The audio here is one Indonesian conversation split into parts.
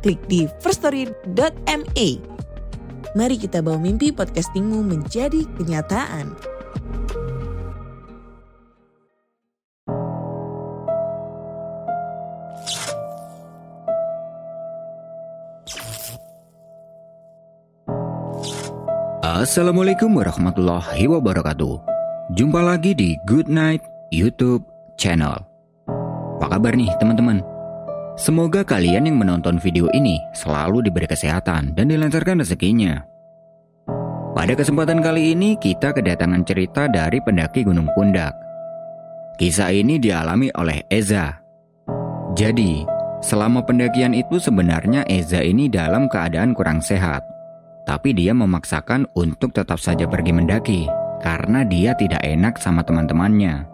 klik di firststory.me. Mari kita bawa mimpi podcastingmu menjadi kenyataan. Assalamualaikum warahmatullahi wabarakatuh. Jumpa lagi di Good Night YouTube channel. Apa kabar nih teman-teman? Semoga kalian yang menonton video ini selalu diberi kesehatan dan dilancarkan rezekinya. Pada kesempatan kali ini kita kedatangan cerita dari pendaki Gunung Pundak. Kisah ini dialami oleh Eza. Jadi, selama pendakian itu sebenarnya Eza ini dalam keadaan kurang sehat. Tapi dia memaksakan untuk tetap saja pergi mendaki karena dia tidak enak sama teman-temannya.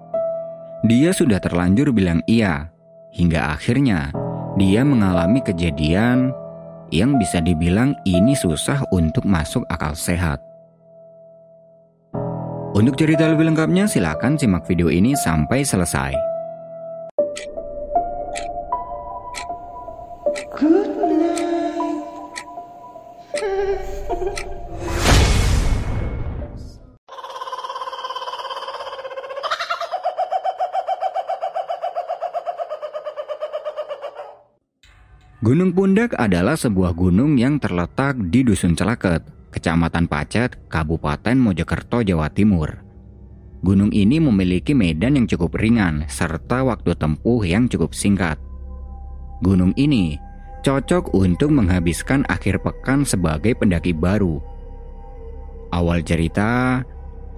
Dia sudah terlanjur bilang iya, hingga akhirnya dia mengalami kejadian yang bisa dibilang ini susah untuk masuk akal sehat. Untuk cerita lebih lengkapnya silakan simak video ini sampai selesai. Gunung Pundak adalah sebuah gunung yang terletak di Dusun Celaket, Kecamatan Pacet, Kabupaten Mojokerto, Jawa Timur. Gunung ini memiliki medan yang cukup ringan serta waktu tempuh yang cukup singkat. Gunung ini cocok untuk menghabiskan akhir pekan sebagai pendaki baru. Awal cerita,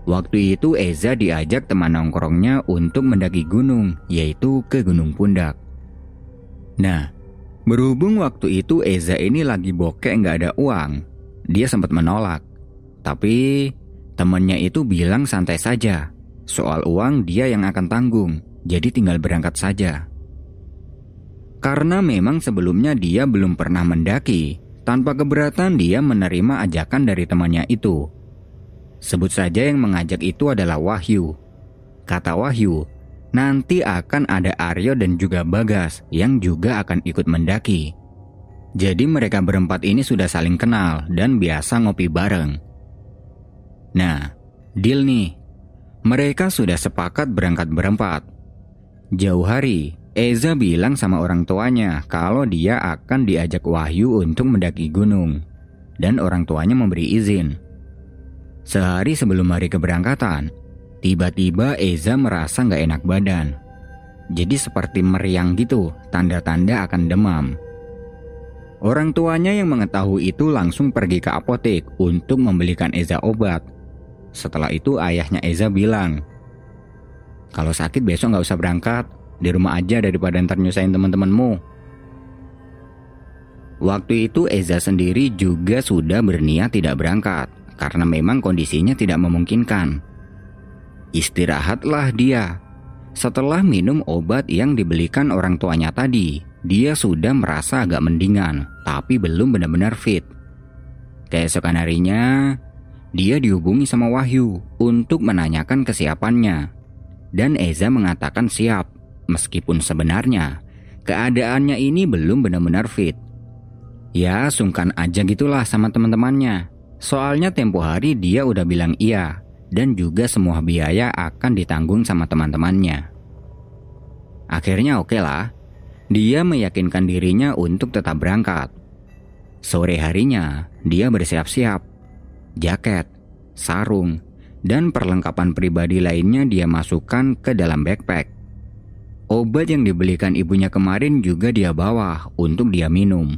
waktu itu Eza diajak teman nongkrongnya untuk mendaki gunung, yaitu ke Gunung Pundak. Nah, Berhubung waktu itu Eza ini lagi bokek nggak ada uang, dia sempat menolak. Tapi temennya itu bilang santai saja. Soal uang dia yang akan tanggung, jadi tinggal berangkat saja. Karena memang sebelumnya dia belum pernah mendaki, tanpa keberatan dia menerima ajakan dari temannya itu. Sebut saja yang mengajak itu adalah Wahyu. Kata Wahyu, nanti akan ada Aryo dan juga Bagas yang juga akan ikut mendaki. Jadi mereka berempat ini sudah saling kenal dan biasa ngopi bareng. Nah, deal nih. Mereka sudah sepakat berangkat berempat. Jauh hari, Eza bilang sama orang tuanya kalau dia akan diajak Wahyu untuk mendaki gunung. Dan orang tuanya memberi izin. Sehari sebelum hari keberangkatan, Tiba-tiba Eza merasa nggak enak badan. Jadi seperti meriang gitu, tanda-tanda akan demam. Orang tuanya yang mengetahui itu langsung pergi ke apotek untuk membelikan Eza obat. Setelah itu ayahnya Eza bilang, kalau sakit besok nggak usah berangkat, di rumah aja daripada ntar nyusahin teman-temanmu. Waktu itu Eza sendiri juga sudah berniat tidak berangkat karena memang kondisinya tidak memungkinkan. Istirahatlah dia. Setelah minum obat yang dibelikan orang tuanya tadi, dia sudah merasa agak mendingan, tapi belum benar-benar fit. Keesokan harinya, dia dihubungi sama Wahyu untuk menanyakan kesiapannya. Dan Eza mengatakan siap, meskipun sebenarnya keadaannya ini belum benar-benar fit. Ya, sungkan aja gitulah sama teman-temannya. Soalnya tempo hari dia udah bilang iya, dan juga semua biaya akan ditanggung sama teman-temannya. Akhirnya oke okay lah, dia meyakinkan dirinya untuk tetap berangkat. Sore harinya, dia bersiap-siap. Jaket, sarung, dan perlengkapan pribadi lainnya dia masukkan ke dalam backpack. Obat yang dibelikan ibunya kemarin juga dia bawa untuk dia minum.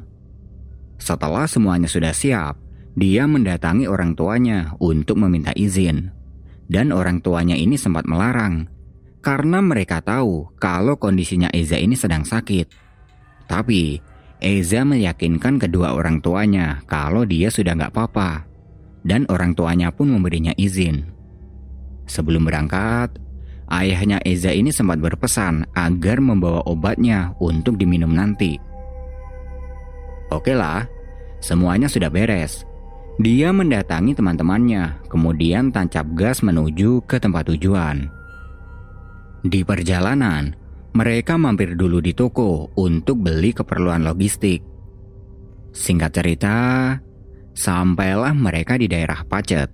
Setelah semuanya sudah siap, dia mendatangi orang tuanya untuk meminta izin dan orang tuanya ini sempat melarang karena mereka tahu kalau kondisinya Eza ini sedang sakit. Tapi Eza meyakinkan kedua orang tuanya kalau dia sudah nggak apa-apa. Dan orang tuanya pun memberinya izin. Sebelum berangkat, ayahnya Eza ini sempat berpesan agar membawa obatnya untuk diminum nanti. Oke lah, semuanya sudah beres. Dia mendatangi teman-temannya, kemudian tancap gas menuju ke tempat tujuan. Di perjalanan, mereka mampir dulu di toko untuk beli keperluan logistik. Singkat cerita, sampailah mereka di daerah Pacet.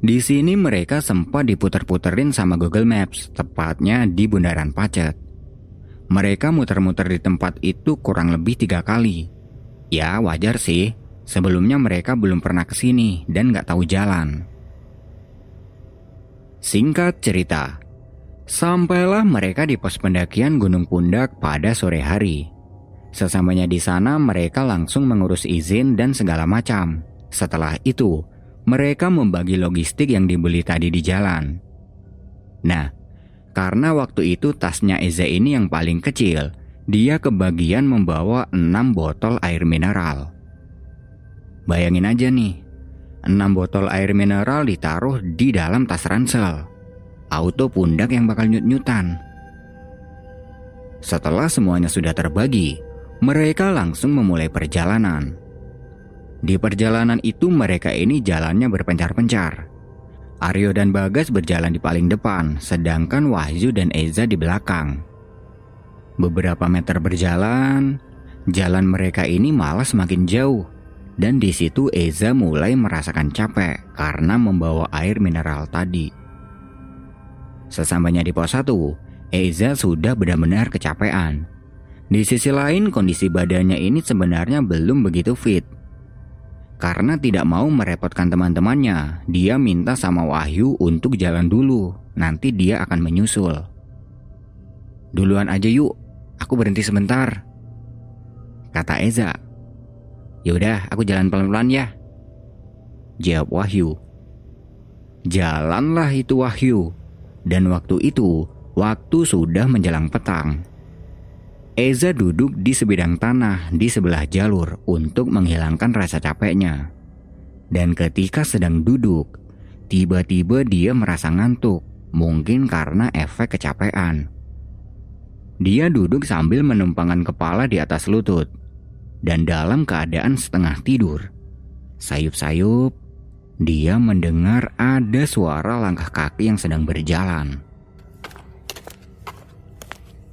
Di sini mereka sempat diputer-puterin sama Google Maps, tepatnya di Bundaran Pacet. Mereka muter-muter di tempat itu kurang lebih tiga kali. Ya wajar sih, sebelumnya mereka belum pernah ke sini dan gak tahu jalan. Singkat cerita, Sampailah mereka di pos pendakian Gunung Pundak pada sore hari. Sesamanya di sana, mereka langsung mengurus izin dan segala macam. Setelah itu, mereka membagi logistik yang dibeli tadi di jalan. Nah, karena waktu itu tasnya Eza ini yang paling kecil, dia kebagian membawa 6 botol air mineral. Bayangin aja nih, 6 botol air mineral ditaruh di dalam tas ransel auto pundak yang bakal nyut-nyutan. Setelah semuanya sudah terbagi, mereka langsung memulai perjalanan. Di perjalanan itu mereka ini jalannya berpencar-pencar. Aryo dan Bagas berjalan di paling depan, sedangkan Wahyu dan Eza di belakang. Beberapa meter berjalan, jalan mereka ini malah semakin jauh. Dan di situ Eza mulai merasakan capek karena membawa air mineral tadi. Sesampainya di pos 1, Eza sudah benar-benar kecapean. Di sisi lain, kondisi badannya ini sebenarnya belum begitu fit. Karena tidak mau merepotkan teman-temannya, dia minta sama Wahyu untuk jalan dulu, nanti dia akan menyusul. Duluan aja yuk, aku berhenti sebentar. Kata Eza. Yaudah, aku jalan pelan-pelan ya. Jawab Wahyu. Jalanlah itu Wahyu. Dan waktu itu, waktu sudah menjelang petang. Eza duduk di sebidang tanah di sebelah jalur untuk menghilangkan rasa capeknya. Dan ketika sedang duduk, tiba-tiba dia merasa ngantuk, mungkin karena efek kecapean. Dia duduk sambil menumpangkan kepala di atas lutut, dan dalam keadaan setengah tidur. Sayup-sayup, dia mendengar ada suara langkah kaki yang sedang berjalan.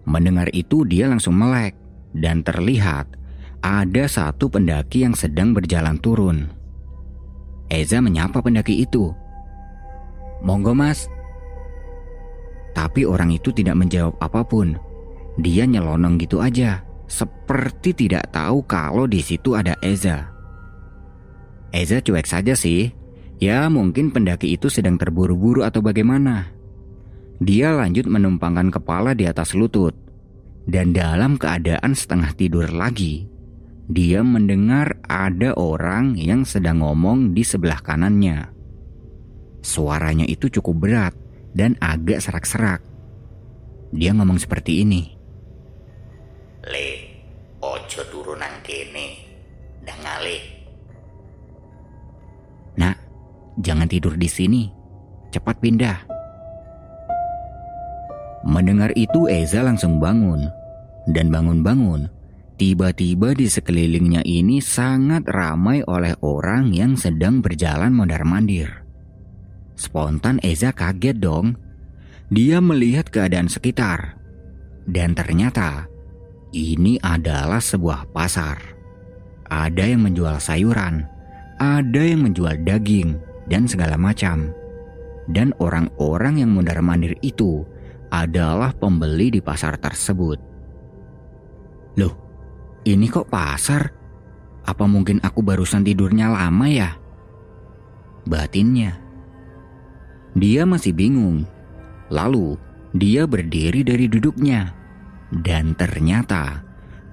Mendengar itu dia langsung melek dan terlihat ada satu pendaki yang sedang berjalan turun. Eza menyapa pendaki itu. Monggo mas. Tapi orang itu tidak menjawab apa pun. Dia nyelonong gitu aja, seperti tidak tahu kalau di situ ada Eza. Eza cuek saja sih, Ya mungkin pendaki itu sedang terburu-buru atau bagaimana. Dia lanjut menumpangkan kepala di atas lutut. Dan dalam keadaan setengah tidur lagi, dia mendengar ada orang yang sedang ngomong di sebelah kanannya. Suaranya itu cukup berat dan agak serak-serak. Dia ngomong seperti ini. Le, ojo turunan kene, dengali. Jangan tidur di sini. Cepat pindah. Mendengar itu Eza langsung bangun. Dan bangun-bangun, tiba-tiba di sekelilingnya ini sangat ramai oleh orang yang sedang berjalan mondar-mandir. Spontan Eza kaget dong. Dia melihat keadaan sekitar. Dan ternyata ini adalah sebuah pasar. Ada yang menjual sayuran, ada yang menjual daging, dan segala macam. Dan orang-orang yang mundar-mandir itu adalah pembeli di pasar tersebut. Loh, ini kok pasar? Apa mungkin aku barusan tidurnya lama ya? Batinnya. Dia masih bingung. Lalu, dia berdiri dari duduknya. Dan ternyata,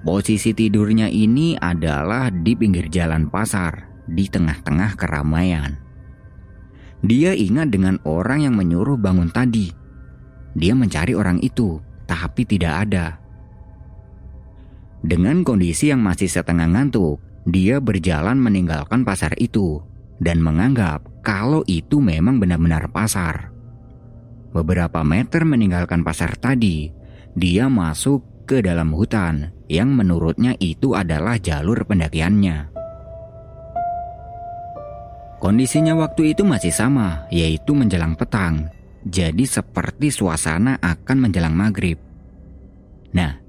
posisi tidurnya ini adalah di pinggir jalan pasar, di tengah-tengah keramaian. Dia ingat dengan orang yang menyuruh bangun tadi. Dia mencari orang itu, tapi tidak ada. Dengan kondisi yang masih setengah ngantuk, dia berjalan meninggalkan pasar itu dan menganggap kalau itu memang benar-benar pasar. Beberapa meter meninggalkan pasar tadi, dia masuk ke dalam hutan yang menurutnya itu adalah jalur pendakiannya. Kondisinya waktu itu masih sama, yaitu menjelang petang, jadi seperti suasana akan menjelang maghrib. Nah,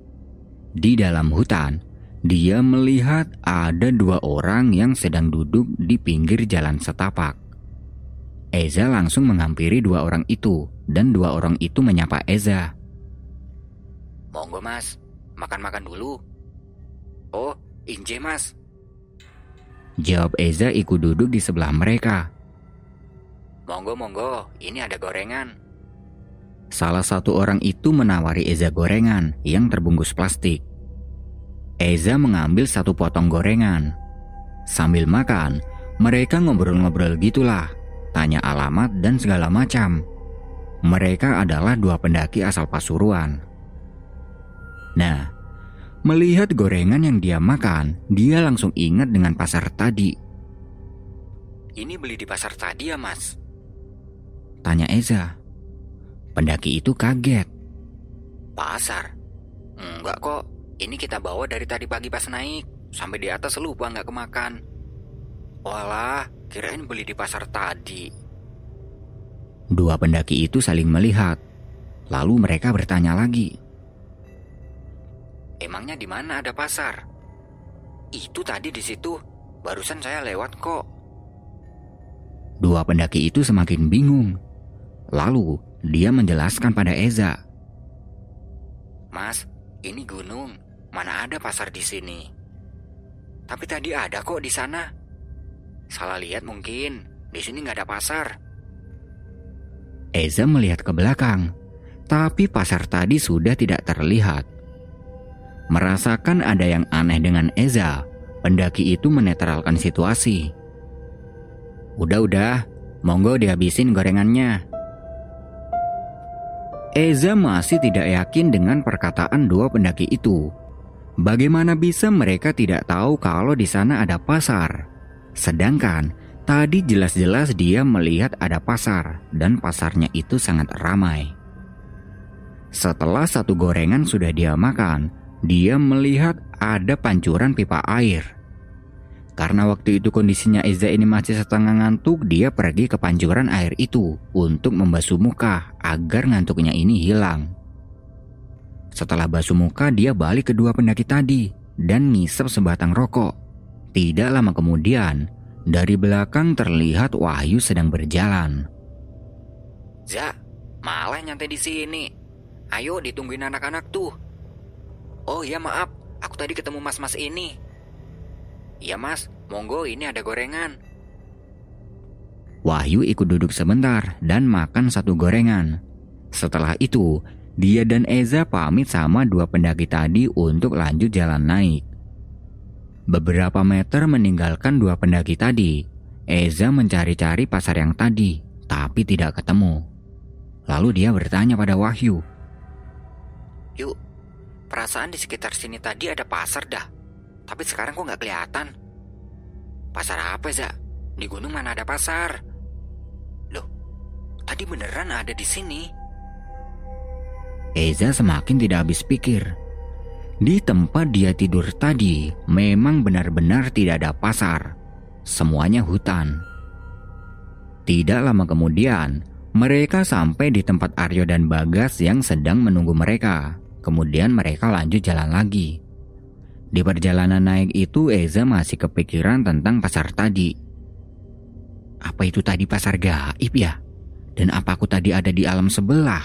di dalam hutan, dia melihat ada dua orang yang sedang duduk di pinggir jalan setapak. Eza langsung menghampiri dua orang itu, dan dua orang itu menyapa Eza. Monggo mas, makan-makan dulu. Oh, inje mas. Jawab Eza ikut duduk di sebelah mereka. Monggo, monggo, ini ada gorengan. Salah satu orang itu menawari Eza gorengan yang terbungkus plastik. Eza mengambil satu potong gorengan. Sambil makan, mereka ngobrol-ngobrol gitulah, tanya alamat dan segala macam. Mereka adalah dua pendaki asal Pasuruan. Nah, melihat gorengan yang dia makan, dia langsung ingat dengan pasar tadi. Ini beli di pasar tadi ya mas? Tanya Eza. Pendaki itu kaget. Pasar? Enggak kok, ini kita bawa dari tadi pagi pas naik. Sampai di atas lupa nggak kemakan. Walah, kirain beli di pasar tadi. Dua pendaki itu saling melihat. Lalu mereka bertanya lagi. Emangnya di mana ada pasar? Itu tadi di situ. Barusan saya lewat kok. Dua pendaki itu semakin bingung. Lalu dia menjelaskan pada Eza. Mas, ini gunung. Mana ada pasar di sini? Tapi tadi ada kok di sana. Salah lihat mungkin. Di sini nggak ada pasar. Eza melihat ke belakang, tapi pasar tadi sudah tidak terlihat. Merasakan ada yang aneh dengan Eza, pendaki itu menetralkan situasi. Udah-udah, monggo dihabisin gorengannya. Eza masih tidak yakin dengan perkataan dua pendaki itu. Bagaimana bisa mereka tidak tahu kalau di sana ada pasar? Sedangkan tadi jelas-jelas dia melihat ada pasar dan pasarnya itu sangat ramai. Setelah satu gorengan sudah dia makan, dia melihat ada pancuran pipa air. Karena waktu itu kondisinya Eza ini masih setengah ngantuk, dia pergi ke pancuran air itu untuk membasuh muka agar ngantuknya ini hilang. Setelah basuh muka, dia balik kedua pendaki tadi dan ngisep sebatang rokok. Tidak lama kemudian, dari belakang terlihat Wahyu sedang berjalan. Za, malah nyantai di sini. Ayo ditungguin anak-anak tuh. Oh iya maaf, aku tadi ketemu mas-mas ini. Iya mas, monggo ini ada gorengan. Wahyu ikut duduk sebentar dan makan satu gorengan. Setelah itu, dia dan Eza pamit sama dua pendaki tadi untuk lanjut jalan naik. Beberapa meter meninggalkan dua pendaki tadi, Eza mencari-cari pasar yang tadi, tapi tidak ketemu. Lalu dia bertanya pada Wahyu. Yuk, perasaan di sekitar sini tadi ada pasar dah. Tapi sekarang kok nggak kelihatan. Pasar apa, Za? Di gunung mana ada pasar? Loh, tadi beneran ada di sini. Eza semakin tidak habis pikir. Di tempat dia tidur tadi memang benar-benar tidak ada pasar. Semuanya hutan. Tidak lama kemudian, mereka sampai di tempat Aryo dan Bagas yang sedang menunggu mereka. Kemudian mereka lanjut jalan lagi. Di perjalanan naik itu Eza masih kepikiran tentang pasar tadi. Apa itu tadi pasar gaib ya? Dan apa aku tadi ada di alam sebelah?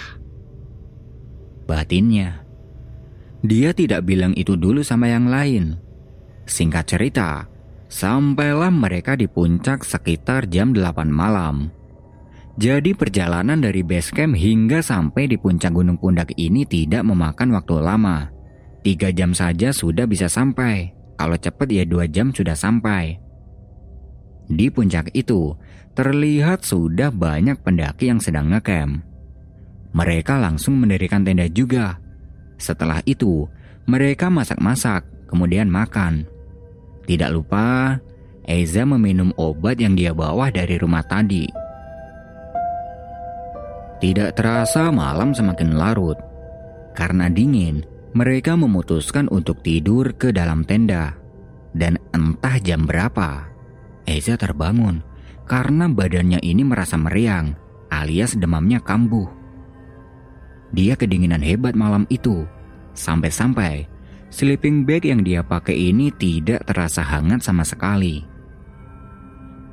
Batinnya. Dia tidak bilang itu dulu sama yang lain. Singkat cerita, sampailah mereka di puncak sekitar jam 8 malam. Jadi perjalanan dari base camp hingga sampai di puncak Gunung Pundak ini tidak memakan waktu lama. Tiga jam saja sudah bisa sampai. Kalau cepat ya dua jam sudah sampai. Di puncak itu, terlihat sudah banyak pendaki yang sedang ngecamp. Mereka langsung mendirikan tenda juga. Setelah itu, mereka masak-masak, kemudian makan. Tidak lupa, Eza meminum obat yang dia bawa dari rumah tadi. Tidak terasa malam semakin larut. Karena dingin, mereka memutuskan untuk tidur ke dalam tenda. Dan entah jam berapa, Eza terbangun karena badannya ini merasa meriang alias demamnya kambuh. Dia kedinginan hebat malam itu, sampai-sampai sleeping bag yang dia pakai ini tidak terasa hangat sama sekali.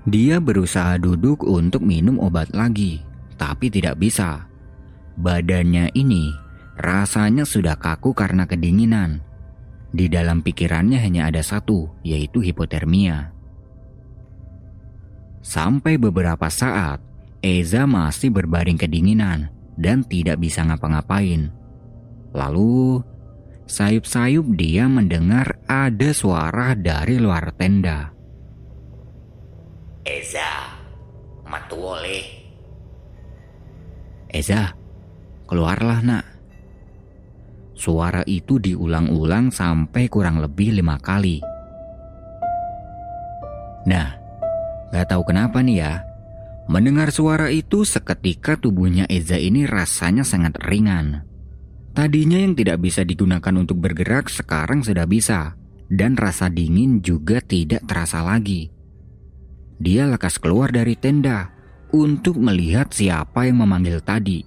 Dia berusaha duduk untuk minum obat lagi, tapi tidak bisa. Badannya ini rasanya sudah kaku karena kedinginan. Di dalam pikirannya hanya ada satu, yaitu hipotermia. Sampai beberapa saat, Eza masih berbaring kedinginan dan tidak bisa ngapa-ngapain. Lalu, sayup-sayup dia mendengar ada suara dari luar tenda. Eza, matu oleh. Eza, keluarlah nak. Suara itu diulang-ulang sampai kurang lebih lima kali. Nah, gak tahu kenapa nih ya, Mendengar suara itu seketika tubuhnya Eza ini rasanya sangat ringan. Tadinya yang tidak bisa digunakan untuk bergerak sekarang sudah bisa. Dan rasa dingin juga tidak terasa lagi. Dia lekas keluar dari tenda untuk melihat siapa yang memanggil tadi.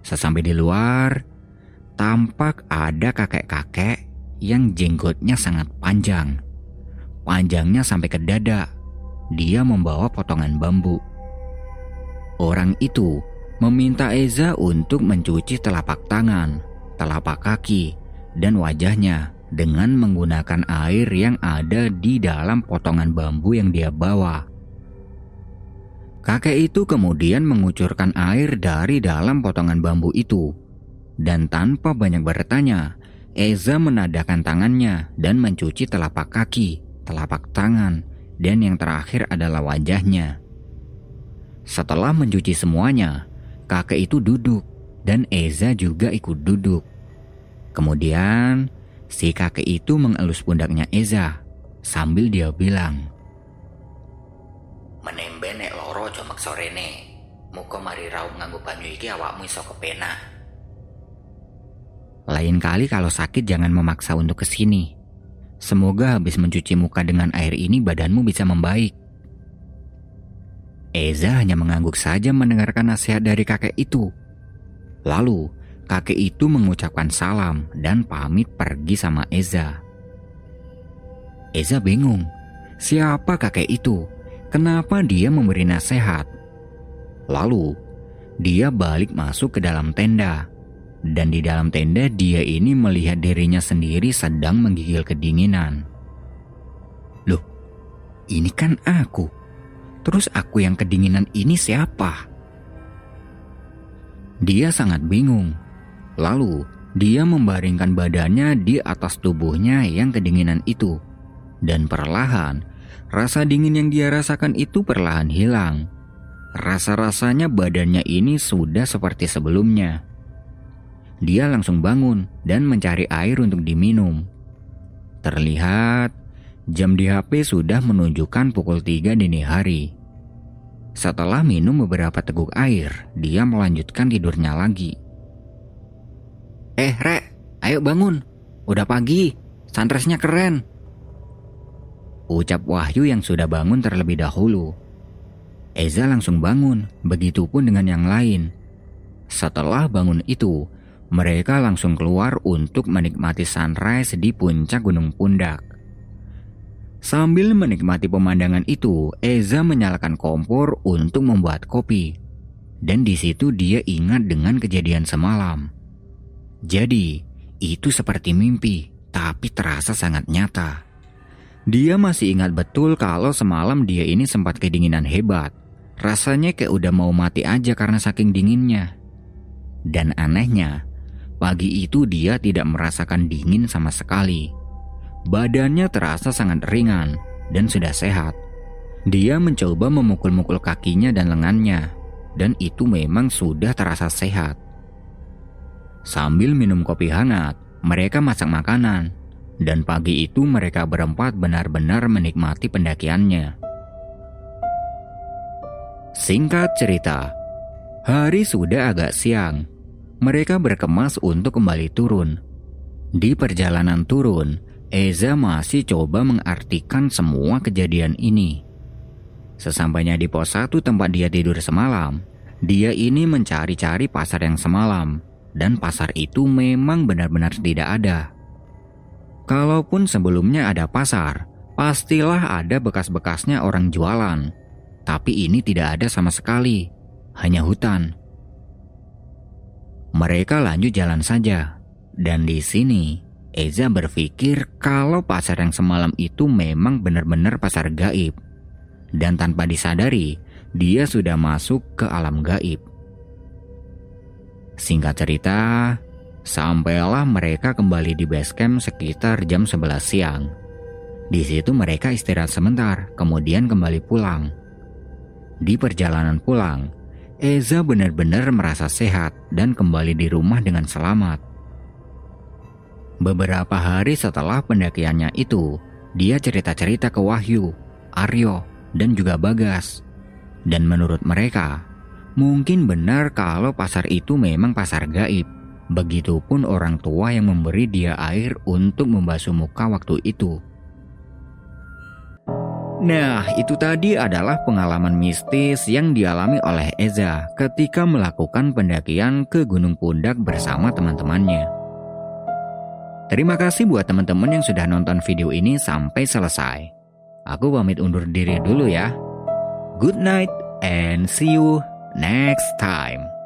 Sesampai di luar, tampak ada kakek-kakek yang jenggotnya sangat panjang. Panjangnya sampai ke dada. Dia membawa potongan bambu. Orang itu meminta Eza untuk mencuci telapak tangan, telapak kaki, dan wajahnya dengan menggunakan air yang ada di dalam potongan bambu yang dia bawa. Kakek itu kemudian mengucurkan air dari dalam potongan bambu itu, dan tanpa banyak bertanya, Eza menadakan tangannya dan mencuci telapak kaki, telapak tangan, dan yang terakhir adalah wajahnya. Setelah mencuci semuanya, kakek itu duduk dan Eza juga ikut duduk. Kemudian, si kakek itu mengelus pundaknya Eza sambil dia bilang, Menembe nek loro aja sorene. Muka mari raup nganggo banyu iki awakmu iso kepenak. Lain kali kalau sakit jangan memaksa untuk ke sini. Semoga habis mencuci muka dengan air ini badanmu bisa membaik. Eza hanya mengangguk saja mendengarkan nasihat dari kakek itu. Lalu, kakek itu mengucapkan salam dan pamit pergi sama Eza. Eza bingung, siapa kakek itu? Kenapa dia memberi nasihat? Lalu, dia balik masuk ke dalam tenda. Dan di dalam tenda dia ini melihat dirinya sendiri sedang menggigil kedinginan. Loh, ini kan aku. Terus aku yang kedinginan ini siapa? Dia sangat bingung. Lalu, dia membaringkan badannya di atas tubuhnya yang kedinginan itu. Dan perlahan, rasa dingin yang dia rasakan itu perlahan hilang. Rasa-rasanya badannya ini sudah seperti sebelumnya. Dia langsung bangun dan mencari air untuk diminum. Terlihat jam di HP sudah menunjukkan pukul 3 dini hari. Setelah minum beberapa teguk air, dia melanjutkan tidurnya lagi. Eh, Rek, ayo bangun. Udah pagi, sunrise-nya keren. Ucap Wahyu yang sudah bangun terlebih dahulu. Eza langsung bangun, begitupun dengan yang lain. Setelah bangun itu, mereka langsung keluar untuk menikmati sunrise di puncak Gunung Pundak. Sambil menikmati pemandangan itu, Eza menyalakan kompor untuk membuat kopi. Dan di situ dia ingat dengan kejadian semalam. Jadi, itu seperti mimpi, tapi terasa sangat nyata. Dia masih ingat betul kalau semalam dia ini sempat kedinginan hebat. Rasanya kayak udah mau mati aja karena saking dinginnya. Dan anehnya, pagi itu dia tidak merasakan dingin sama sekali. Badannya terasa sangat ringan dan sudah sehat. Dia mencoba memukul-mukul kakinya dan lengannya, dan itu memang sudah terasa sehat. Sambil minum kopi hangat, mereka masak makanan. Dan pagi itu mereka berempat benar-benar menikmati pendakiannya. Singkat cerita, hari sudah agak siang. Mereka berkemas untuk kembali turun. Di perjalanan turun, Eza masih coba mengartikan semua kejadian ini. Sesampainya di pos satu tempat dia tidur semalam, dia ini mencari-cari pasar yang semalam, dan pasar itu memang benar-benar tidak ada. Kalaupun sebelumnya ada pasar, pastilah ada bekas-bekasnya orang jualan. Tapi ini tidak ada sama sekali, hanya hutan. Mereka lanjut jalan saja, dan di sini Eza berpikir kalau pasar yang semalam itu memang benar-benar pasar gaib. Dan tanpa disadari, dia sudah masuk ke alam gaib. Singkat cerita, Sampailah mereka kembali di base camp sekitar jam 11 siang. Di situ mereka istirahat sebentar, kemudian kembali pulang. Di perjalanan pulang, Eza benar-benar merasa sehat dan kembali di rumah dengan selamat. Beberapa hari setelah pendakiannya itu, dia cerita-cerita ke Wahyu, Aryo, dan juga Bagas. Dan menurut mereka, mungkin benar kalau pasar itu memang pasar gaib. Begitupun orang tua yang memberi dia air untuk membasuh muka waktu itu. Nah, itu tadi adalah pengalaman mistis yang dialami oleh Eza ketika melakukan pendakian ke Gunung Pundak bersama teman-temannya. Terima kasih buat teman-teman yang sudah nonton video ini sampai selesai. Aku pamit undur diri dulu ya. Good night and see you next time.